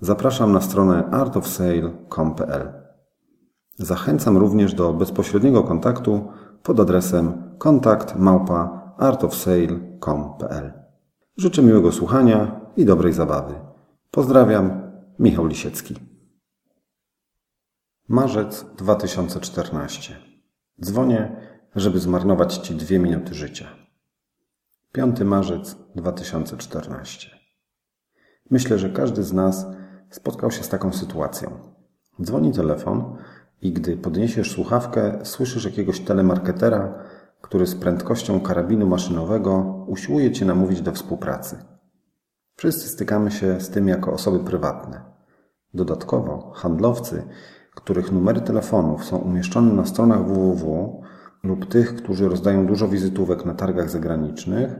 zapraszam na stronę artofsale.com.pl. Zachęcam również do bezpośredniego kontaktu pod adresem kontakt małpa artofsale.com.pl. Życzę miłego słuchania i dobrej zabawy. Pozdrawiam, Michał Lisiecki. Marzec 2014. Dzwonię, żeby zmarnować Ci dwie minuty życia. 5 marzec 2014. Myślę, że każdy z nas spotkał się z taką sytuacją. Dzwoni telefon i gdy podniesiesz słuchawkę, słyszysz jakiegoś telemarketera, który z prędkością karabinu maszynowego usiłuje cię namówić do współpracy. Wszyscy stykamy się z tym jako osoby prywatne. Dodatkowo handlowcy, których numery telefonów są umieszczone na stronach www lub tych, którzy rozdają dużo wizytówek na targach zagranicznych,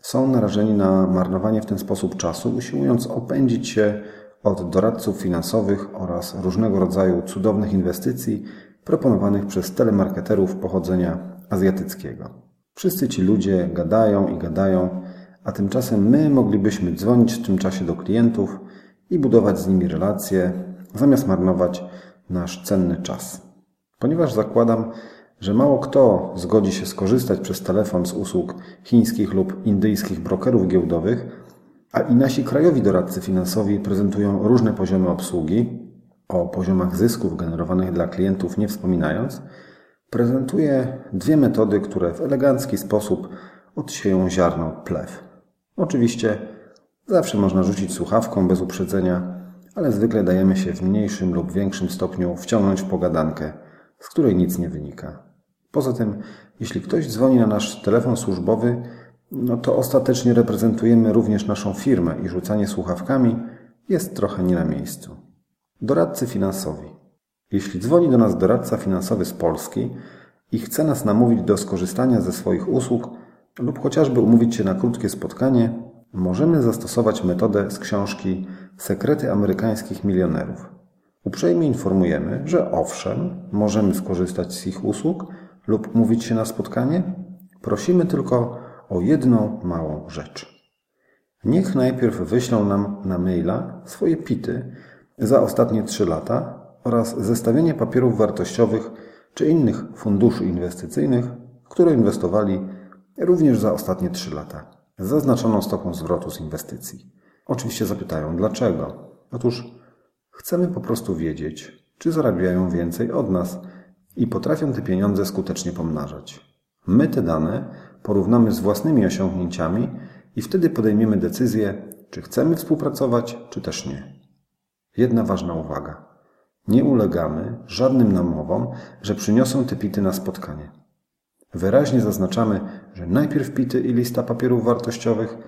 są narażeni na marnowanie w ten sposób czasu, usiłując opędzić się od doradców finansowych oraz różnego rodzaju cudownych inwestycji proponowanych przez telemarketerów pochodzenia azjatyckiego. Wszyscy ci ludzie gadają i gadają, a tymczasem my moglibyśmy dzwonić w tym czasie do klientów i budować z nimi relacje, zamiast marnować nasz cenny czas. Ponieważ zakładam, że mało kto zgodzi się skorzystać przez telefon z usług chińskich lub indyjskich brokerów giełdowych, a i nasi krajowi doradcy finansowi prezentują różne poziomy obsługi, o poziomach zysków generowanych dla klientów nie wspominając, prezentuję dwie metody, które w elegancki sposób odsieją ziarno plew. Oczywiście zawsze można rzucić słuchawką bez uprzedzenia, ale zwykle dajemy się w mniejszym lub większym stopniu wciągnąć w pogadankę, z której nic nie wynika. Poza tym, jeśli ktoś dzwoni na nasz telefon służbowy, no to ostatecznie reprezentujemy również naszą firmę i rzucanie słuchawkami jest trochę nie na miejscu. Doradcy finansowi. Jeśli dzwoni do nas doradca finansowy z Polski i chce nas namówić do skorzystania ze swoich usług lub chociażby umówić się na krótkie spotkanie, możemy zastosować metodę z książki Sekrety amerykańskich milionerów. Uprzejmie informujemy, że owszem, możemy skorzystać z ich usług lub umówić się na spotkanie. Prosimy tylko o jedną małą rzecz. Niech najpierw wyślą nam na maila swoje pity za ostatnie 3 lata oraz zestawienie papierów wartościowych czy innych funduszy inwestycyjnych, które inwestowali również za ostatnie 3 lata, z zaznaczoną stopą zwrotu z inwestycji. Oczywiście zapytają dlaczego. Otóż chcemy po prostu wiedzieć, czy zarabiają więcej od nas i potrafią te pieniądze skutecznie pomnażać. My te dane porównamy z własnymi osiągnięciami i wtedy podejmiemy decyzję, czy chcemy współpracować, czy też nie. Jedna ważna uwaga. Nie ulegamy żadnym namowom, że przyniosą te pity na spotkanie. Wyraźnie zaznaczamy, że najpierw pity i lista papierów wartościowych,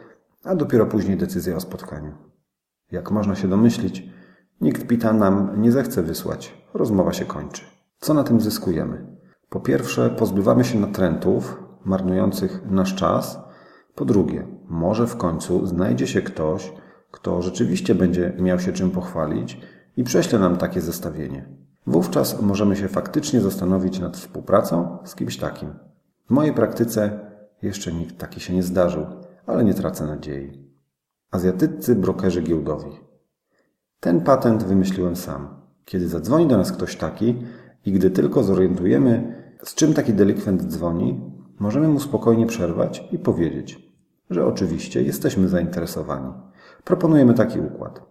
a dopiero później decyzja o spotkaniu. Jak można się domyślić, nikt pita nam nie zechce wysłać. Rozmowa się kończy. Co na tym zyskujemy? Po pierwsze, pozbywamy się natrętów marnujących nasz czas. Po drugie, może w końcu znajdzie się ktoś, kto rzeczywiście będzie miał się czym pochwalić i prześle nam takie zestawienie. Wówczas możemy się faktycznie zastanowić nad współpracą z kimś takim. W mojej praktyce jeszcze nikt taki się nie zdarzył, ale nie tracę nadziei. Azjatyccy brokerzy giełdowi. Ten patent wymyśliłem sam. Kiedy zadzwoni do nas ktoś taki i gdy tylko zorientujemy, z czym taki delikwent dzwoni, możemy mu spokojnie przerwać i powiedzieć, że oczywiście jesteśmy zainteresowani. Proponujemy taki układ.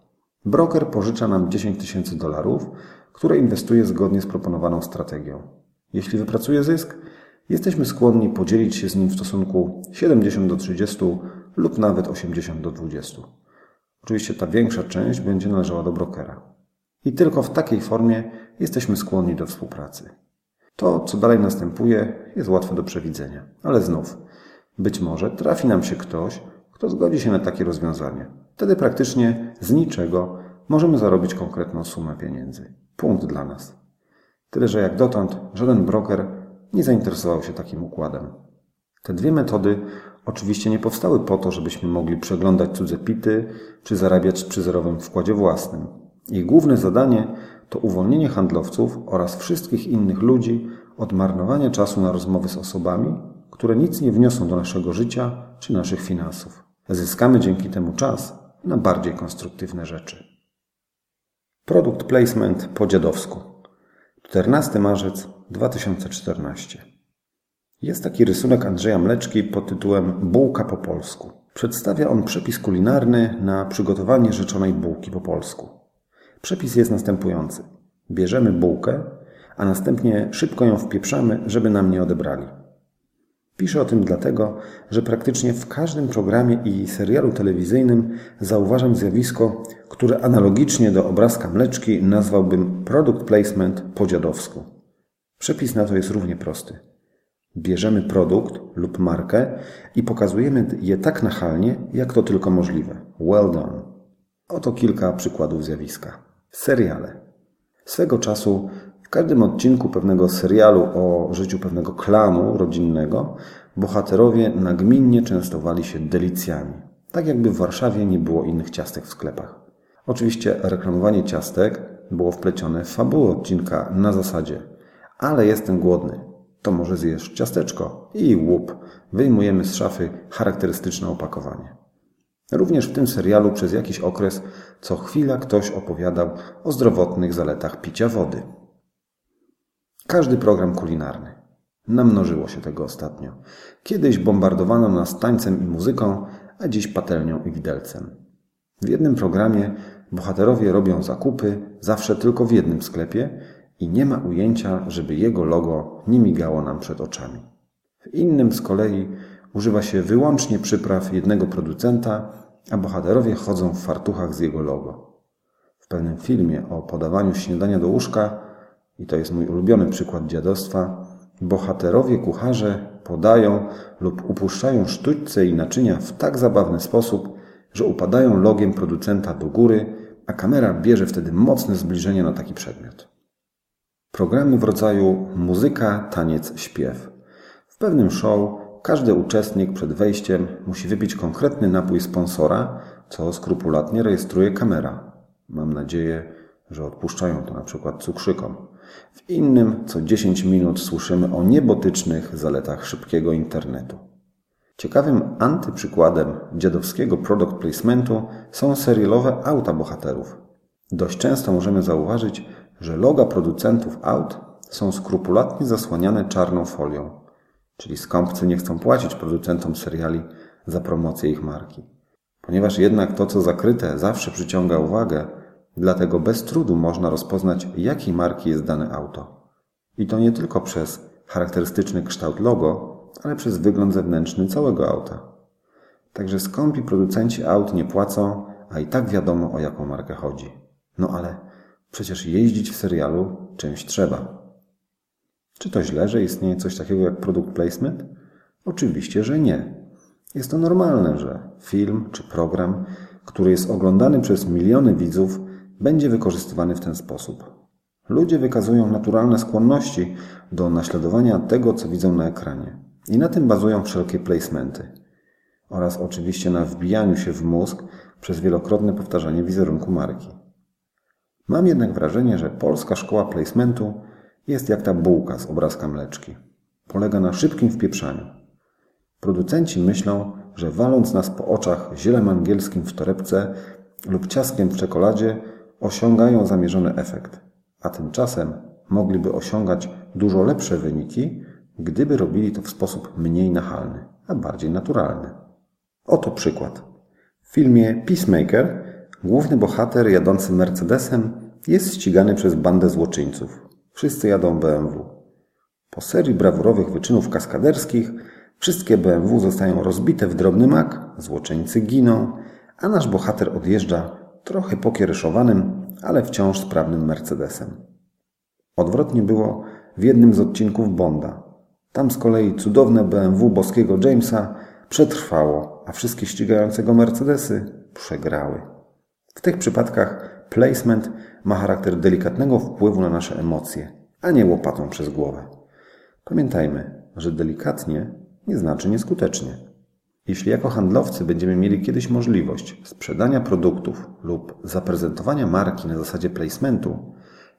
Broker pożycza nam 10 tysięcy dolarów, które inwestuje zgodnie z proponowaną strategią. Jeśli wypracuje zysk, jesteśmy skłonni podzielić się z nim w stosunku 70 do 30 lub nawet 80 do 20. Oczywiście ta większa część będzie należała do brokera. I tylko w takiej formie jesteśmy skłonni do współpracy. To, co dalej następuje, jest łatwe do przewidzenia. Ale znów, być może trafi nam się ktoś, kto zgodzi się na takie rozwiązanie. Wtedy praktycznie z niczego możemy zarobić konkretną sumę pieniędzy. Punkt dla nas. Tyle, że jak dotąd żaden broker nie zainteresował się takim układem. Te dwie metody oczywiście nie powstały po to, żebyśmy mogli przeglądać cudze pity czy zarabiać przy zerowym wkładzie własnym. Ich główne zadanie to uwolnienie handlowców oraz wszystkich innych ludzi od marnowania czasu na rozmowy z osobami, które nic nie wniosą do naszego życia czy naszych finansów. Zyskamy dzięki temu czas na bardziej konstruktywne rzeczy. Produkt placement po dziadowsku. 14 marzec 2014. Jest taki rysunek Andrzeja Mleczki pod tytułem Bułka po polsku. Przedstawia on przepis kulinarny na przygotowanie rzeczonej bułki po polsku. Przepis jest następujący. Bierzemy bułkę, a następnie szybko ją wpieprzamy, żeby nam nie odebrali. Piszę o tym dlatego, że praktycznie w każdym programie i serialu telewizyjnym zauważam zjawisko, które analogicznie do obrazka mleczki nazwałbym product placement po dziadowsku. Przepis na to jest równie prosty. Bierzemy produkt lub markę i pokazujemy je tak nachalnie, jak to tylko możliwe. Well done. Oto kilka przykładów zjawiska. Seriale. Swego czasu w każdym odcinku pewnego serialu o życiu pewnego klanu rodzinnego bohaterowie nagminnie częstowali się delicjami. Tak jakby w Warszawie nie było innych ciastek w sklepach. Oczywiście reklamowanie ciastek było wplecione w fabułę odcinka na zasadzie ale jestem głodny, to może zjesz ciasteczko i łup, wyjmujemy z szafy charakterystyczne opakowanie. Również w tym serialu przez jakiś okres co chwila ktoś opowiadał o zdrowotnych zaletach picia wody. Każdy program kulinarny. Namnożyło się tego ostatnio. Kiedyś bombardowano nas tańcem i muzyką, a dziś patelnią i widelcem. W jednym programie bohaterowie robią zakupy, zawsze tylko w jednym sklepie i nie ma ujęcia, żeby jego logo nie migało nam przed oczami. W innym z kolei używa się wyłącznie przypraw jednego producenta, a bohaterowie chodzą w fartuchach z jego logo. W pewnym filmie o podawaniu śniadania do łóżka, i to jest mój ulubiony przykład dziadostwa, bohaterowie kucharze podają lub upuszczają sztućce i naczynia w tak zabawny sposób, że upadają logiem producenta do góry, a kamera bierze wtedy mocne zbliżenie na taki przedmiot. Programy w rodzaju muzyka, taniec, śpiew. W pewnym show każdy uczestnik przed wejściem musi wypić konkretny napój sponsora, co skrupulatnie rejestruje kamera. Mam nadzieję, że odpuszczają to na przykład cukrzykom. W innym co 10 minut słyszymy o niebotycznych zaletach szybkiego internetu. Ciekawym antyprzykładem dziadowskiego product placementu są serialowe auta bohaterów. Dość często możemy zauważyć, że loga producentów aut są skrupulatnie zasłaniane czarną folią, czyli skąpcy nie chcą płacić producentom seriali za promocję ich marki. Ponieważ jednak to, co zakryte, zawsze przyciąga uwagę, dlatego bez trudu można rozpoznać, jakiej marki jest dane auto. I to nie tylko przez charakterystyczny kształt logo, ale przez wygląd zewnętrzny całego auta. Także skąpi producenci aut nie płacą, a i tak wiadomo o jaką markę chodzi. No ale Przecież jeździć w serialu czymś trzeba. Czy to źle, że istnieje coś takiego jak product placement? Oczywiście, że nie. Jest to normalne, że film czy program, który jest oglądany przez miliony widzów, będzie wykorzystywany w ten sposób. Ludzie wykazują naturalne skłonności do naśladowania tego, co widzą na ekranie. I na tym bazują wszelkie placementy. Oraz oczywiście na wbijaniu się w mózg przez wielokrotne powtarzanie wizerunku marki. Mam jednak wrażenie, że polska szkoła placementu jest jak ta bułka z obrazka mleczki. Polega na szybkim wpieprzaniu. Producenci myślą, że waląc nas po oczach zielem angielskim w torebce lub ciaskiem w czekoladzie osiągają zamierzony efekt, a tymczasem mogliby osiągać dużo lepsze wyniki, gdyby robili to w sposób mniej nachalny, a bardziej naturalny. Oto przykład. W filmie Peacemaker Główny bohater jadący Mercedesem jest ścigany przez bandę złoczyńców. Wszyscy jadą BMW. Po serii brawurowych wyczynów kaskaderskich wszystkie BMW zostają rozbite w drobny mak, złoczyńcy giną, a nasz bohater odjeżdża trochę pokiereszowanym, ale wciąż sprawnym Mercedesem. Odwrotnie było w jednym z odcinków Bonda. Tam z kolei cudowne BMW boskiego Jamesa przetrwało, a wszystkie ścigające go Mercedesy przegrały. W tych przypadkach placement ma charakter delikatnego wpływu na nasze emocje, a nie łopatą przez głowę. Pamiętajmy, że delikatnie nie znaczy nieskutecznie. Jeśli jako handlowcy będziemy mieli kiedyś możliwość sprzedania produktów lub zaprezentowania marki na zasadzie placementu,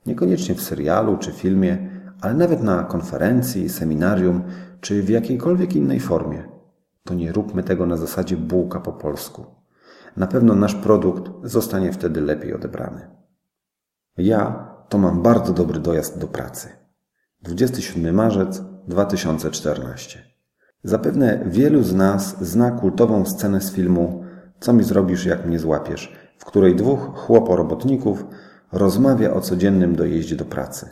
niekoniecznie w serialu czy filmie, ale nawet na konferencji, seminarium czy w jakiejkolwiek innej formie, to nie róbmy tego na zasadzie bułka po polsku. Na pewno nasz produkt zostanie wtedy lepiej odebrany. Ja to mam bardzo dobry dojazd do pracy. 27 marzec 2014. Zapewne wielu z nas zna kultową scenę z filmu Co mi zrobisz, jak mnie złapiesz, w której dwóch chłoporobotników rozmawia o codziennym dojeździe do pracy.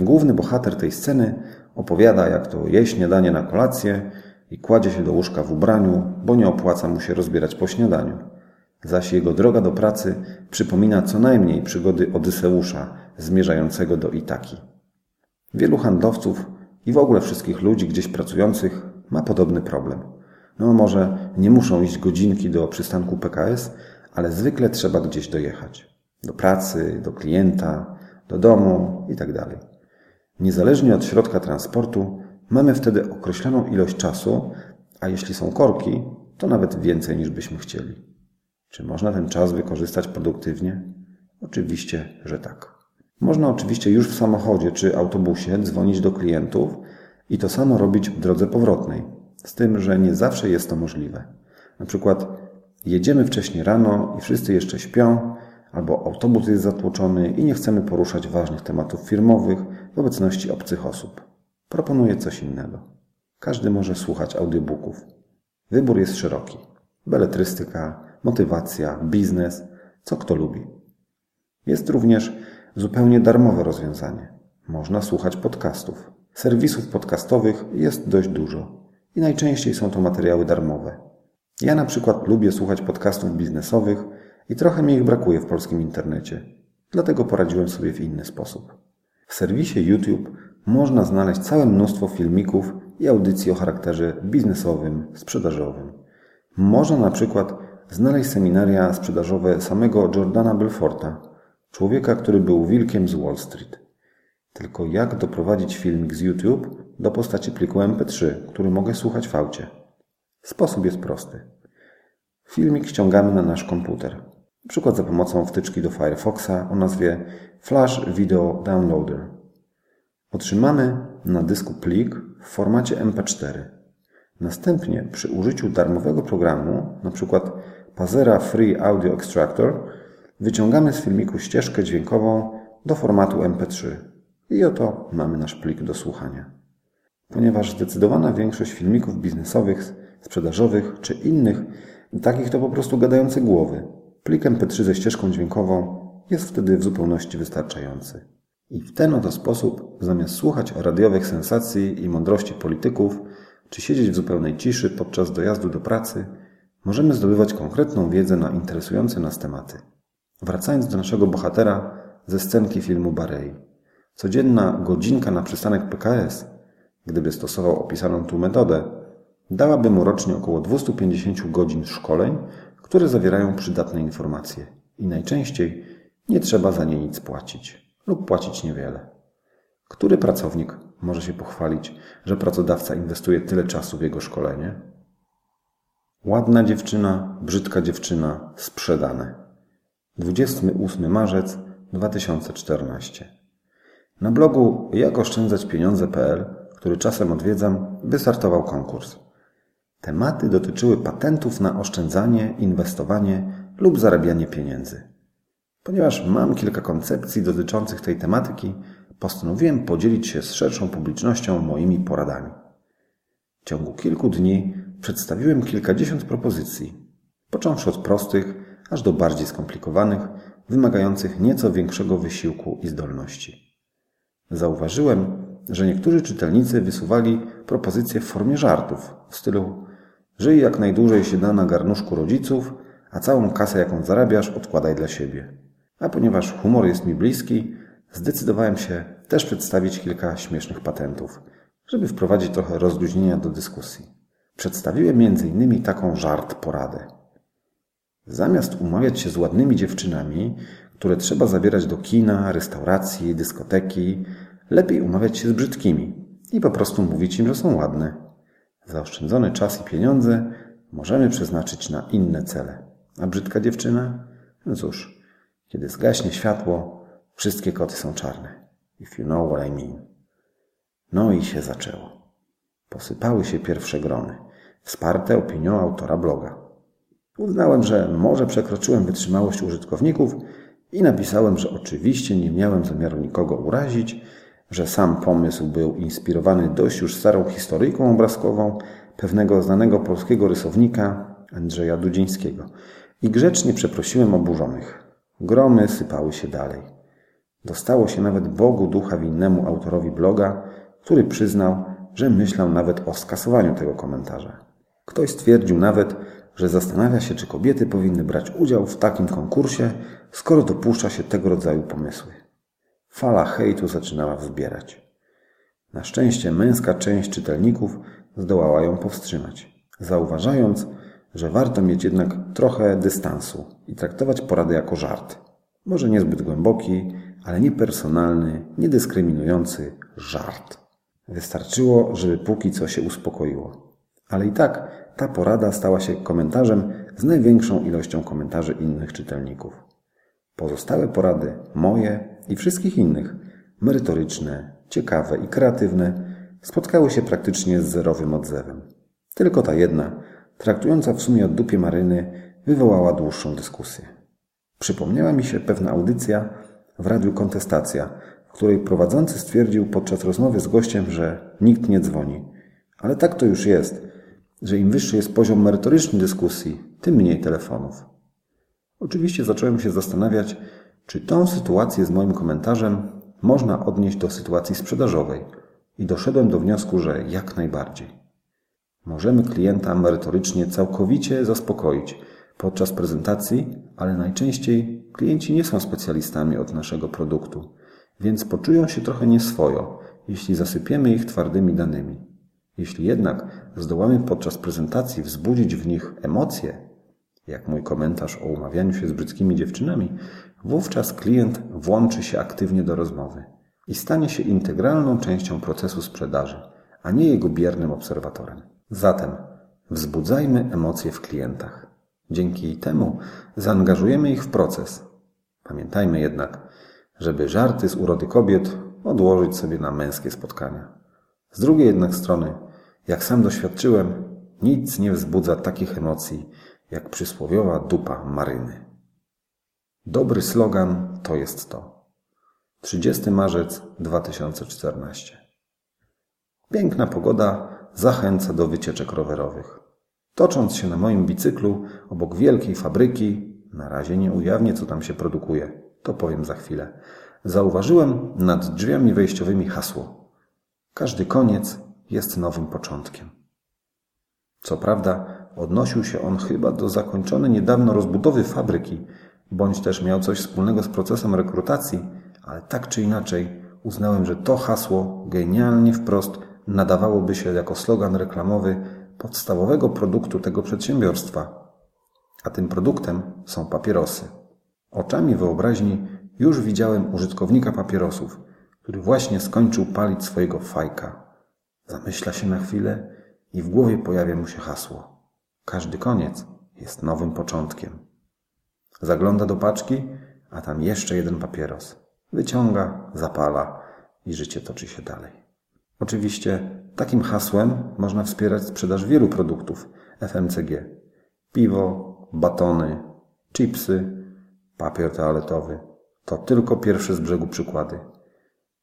Główny bohater tej sceny opowiada, jak to je śniadanie na kolację i kładzie się do łóżka w ubraniu, bo nie opłaca mu się rozbierać po śniadaniu. Zaś jego droga do pracy przypomina co najmniej przygody Odyseusza zmierzającego do Itaki. Wielu handlowców i w ogóle wszystkich ludzi gdzieś pracujących ma podobny problem. No może nie muszą iść godzinki do przystanku PKS, ale zwykle trzeba gdzieś dojechać. Do pracy, do klienta, do domu itd. Tak Niezależnie od środka transportu mamy wtedy określoną ilość czasu, a jeśli są korki, to nawet więcej niż byśmy chcieli. Czy można ten czas wykorzystać produktywnie? Oczywiście, że tak. Można oczywiście już w samochodzie czy autobusie dzwonić do klientów i to samo robić w drodze powrotnej, z tym, że nie zawsze jest to możliwe. Na przykład jedziemy wcześniej rano i wszyscy jeszcze śpią, albo autobus jest zatłoczony i nie chcemy poruszać ważnych tematów firmowych w obecności obcych osób. Proponuję coś innego. Każdy może słuchać audiobooków. Wybór jest szeroki. Beletrystyka, motywacja, biznes, co kto lubi. Jest również zupełnie darmowe rozwiązanie. Można słuchać podcastów. Serwisów podcastowych jest dość dużo i najczęściej są to materiały darmowe. Ja na przykład lubię słuchać podcastów biznesowych i trochę mi ich brakuje w polskim internecie. Dlatego poradziłem sobie w inny sposób. W serwisie YouTube można znaleźć całe mnóstwo filmików i audycji o charakterze biznesowym, sprzedażowym. Można na przykład znaleźć seminaria sprzedażowe samego Jordana Belforta, człowieka, który był wilkiem z Wall Street. Tylko jak doprowadzić filmik z YouTube do postaci pliku MP3, który mogę słuchać w aucie? Sposób jest prosty. Filmik ściągamy na nasz komputer. Na przykład za pomocą wtyczki do Firefoxa o nazwie Flash Video Downloader. Otrzymamy na dysku plik w formacie MP4. Następnie przy użyciu darmowego programu, np. Pazera Free Audio Extractor, wyciągamy z filmiku ścieżkę dźwiękową do formatu MP3 i oto mamy nasz plik do słuchania. Ponieważ zdecydowana większość filmików biznesowych, sprzedażowych czy innych, takich to po prostu gadające głowy, plik MP3 ze ścieżką dźwiękową jest wtedy w zupełności wystarczający. I w ten oto sposób, zamiast słuchać o radiowych sensacji i mądrości polityków, czy siedzieć w zupełnej ciszy podczas dojazdu do pracy, możemy zdobywać konkretną wiedzę na interesujące nas tematy. Wracając do naszego bohatera ze scenki filmu Barei. Codzienna godzinka na przystanek PKS, gdyby stosował opisaną tu metodę, dałaby mu rocznie około 250 godzin szkoleń, które zawierają przydatne informacje. I najczęściej nie trzeba za nie nic płacić lub płacić niewiele. Który pracownik może się pochwalić, że pracodawca inwestuje tyle czasu w jego szkolenie? Ładna dziewczyna, brzydka dziewczyna, sprzedane. 28 marzec 2014. Na blogu jakoszczędzaćpieniądze.pl, który czasem odwiedzam, wystartował konkurs. Tematy dotyczyły patentów na oszczędzanie, inwestowanie lub zarabianie pieniędzy. Ponieważ mam kilka koncepcji dotyczących tej tematyki, postanowiłem podzielić się z szerszą publicznością moimi poradami. W ciągu kilku dni przedstawiłem kilkadziesiąt propozycji, począwszy od prostych, aż do bardziej skomplikowanych, wymagających nieco większego wysiłku i zdolności. Zauważyłem, że niektórzy czytelnicy wysuwali propozycje w formie żartów, w stylu żyj jak najdłużej się da na garnuszku rodziców, a całą kasę jaką zarabiasz odkładaj dla siebie. A ponieważ humor jest mi bliski, zdecydowałem się też przedstawić kilka śmiesznych patentów, żeby wprowadzić trochę rozluźnienia do dyskusji. Przedstawiłem m.in. taką żart poradę. Zamiast umawiać się z ładnymi dziewczynami, które trzeba zabierać do kina, restauracji, dyskoteki, lepiej umawiać się z brzydkimi i po prostu mówić im, że są ładne. Zaoszczędzony czas i pieniądze możemy przeznaczyć na inne cele. A brzydka dziewczyna? No cóż, kiedy zgaśnie światło, wszystkie koty są czarne. If you know what I mean. No i się zaczęło. Posypały się pierwsze grony, wsparte opinią autora bloga. Uznałem, że może przekroczyłem wytrzymałość użytkowników i napisałem, że oczywiście nie miałem zamiaru nikogo urazić, że sam pomysł był inspirowany dość już starą historyjką obrazkową pewnego znanego polskiego rysownika Andrzeja Dudzińskiego i grzecznie przeprosiłem oburzonych. Gromy sypały się dalej. Dostało się nawet Bogu ducha winnemu autorowi bloga, który przyznał, że myślał nawet o skasowaniu tego komentarza. Ktoś stwierdził nawet, że zastanawia się, czy kobiety powinny brać udział w takim konkursie, skoro dopuszcza się tego rodzaju pomysły. Fala hejtu zaczynała wzbierać. Na szczęście męska część czytelników zdołała ją powstrzymać, zauważając, że warto mieć jednak trochę dystansu i traktować porady jako żart. Może niezbyt głęboki, ale niepersonalny, niedyskryminujący żart. Wystarczyło, żeby póki co się uspokoiło. Ale i tak ta porada stała się komentarzem z największą ilością komentarzy innych czytelników. Pozostałe porady, moje i wszystkich innych, merytoryczne, ciekawe i kreatywne, spotkały się praktycznie z zerowym odzewem. Tylko ta jedna, traktująca w sumie o dupie Maryny, wywołała dłuższą dyskusję. Przypomniała mi się pewna audycja w radiu Kontestacja, której prowadzący stwierdził podczas rozmowy z gościem, że nikt nie dzwoni. Ale tak to już jest, że im wyższy jest poziom merytoryczny dyskusji, tym mniej telefonów. Oczywiście zacząłem się zastanawiać, czy tą sytuację z moim komentarzem można odnieść do sytuacji sprzedażowej i doszedłem do wniosku, że jak najbardziej. Możemy klienta merytorycznie całkowicie zaspokoić podczas prezentacji, ale najczęściej klienci nie są specjalistami od naszego produktu, więc poczują się trochę nieswojo, jeśli zasypiemy ich twardymi danymi. Jeśli jednak zdołamy podczas prezentacji wzbudzić w nich emocje, jak mój komentarz o umawianiu się z brzydkimi dziewczynami, wówczas klient włączy się aktywnie do rozmowy i stanie się integralną częścią procesu sprzedaży, a nie jego biernym obserwatorem. Zatem wzbudzajmy emocje w klientach. Dzięki temu zaangażujemy ich w proces. Pamiętajmy jednak, żeby żarty z urody kobiet odłożyć sobie na męskie spotkania. Z drugiej jednak strony, jak sam doświadczyłem, nic nie wzbudza takich emocji jak przysłowiowa dupa maryny. Dobry slogan to jest to. 30 marzec 2014. Piękna pogoda zachęca do wycieczek rowerowych. Tocząc się na moim bicyklu obok wielkiej fabryki, na razie nie ujawnię, co tam się produkuje, to powiem za chwilę, zauważyłem nad drzwiami wejściowymi hasło. Każdy koniec jest nowym początkiem. Co prawda, odnosił się on chyba do zakończonej niedawno rozbudowy fabryki, bądź też miał coś wspólnego z procesem rekrutacji, ale tak czy inaczej uznałem, że to hasło genialnie wprost nadawałoby się jako slogan reklamowy podstawowego produktu tego przedsiębiorstwa. A tym produktem są papierosy. Oczami wyobraźni już widziałem użytkownika papierosów, który właśnie skończył palić swojego fajka. Zamyśla się na chwilę i w głowie pojawia mu się hasło. Każdy koniec jest nowym początkiem. Zagląda do paczki, a tam jeszcze jeden papieros. Wyciąga, zapala i życie toczy się dalej. Oczywiście takim hasłem można wspierać sprzedaż wielu produktów FMCG. Piwo, batony, chipsy, papier toaletowy. To tylko pierwsze z brzegu przykłady.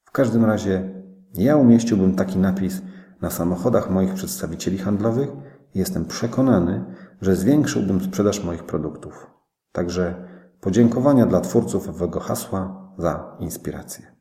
W każdym razie ja umieściłbym taki napis na samochodach moich przedstawicieli handlowych i jestem przekonany, że zwiększyłbym sprzedaż moich produktów. Także podziękowania dla twórców owego hasła za inspirację.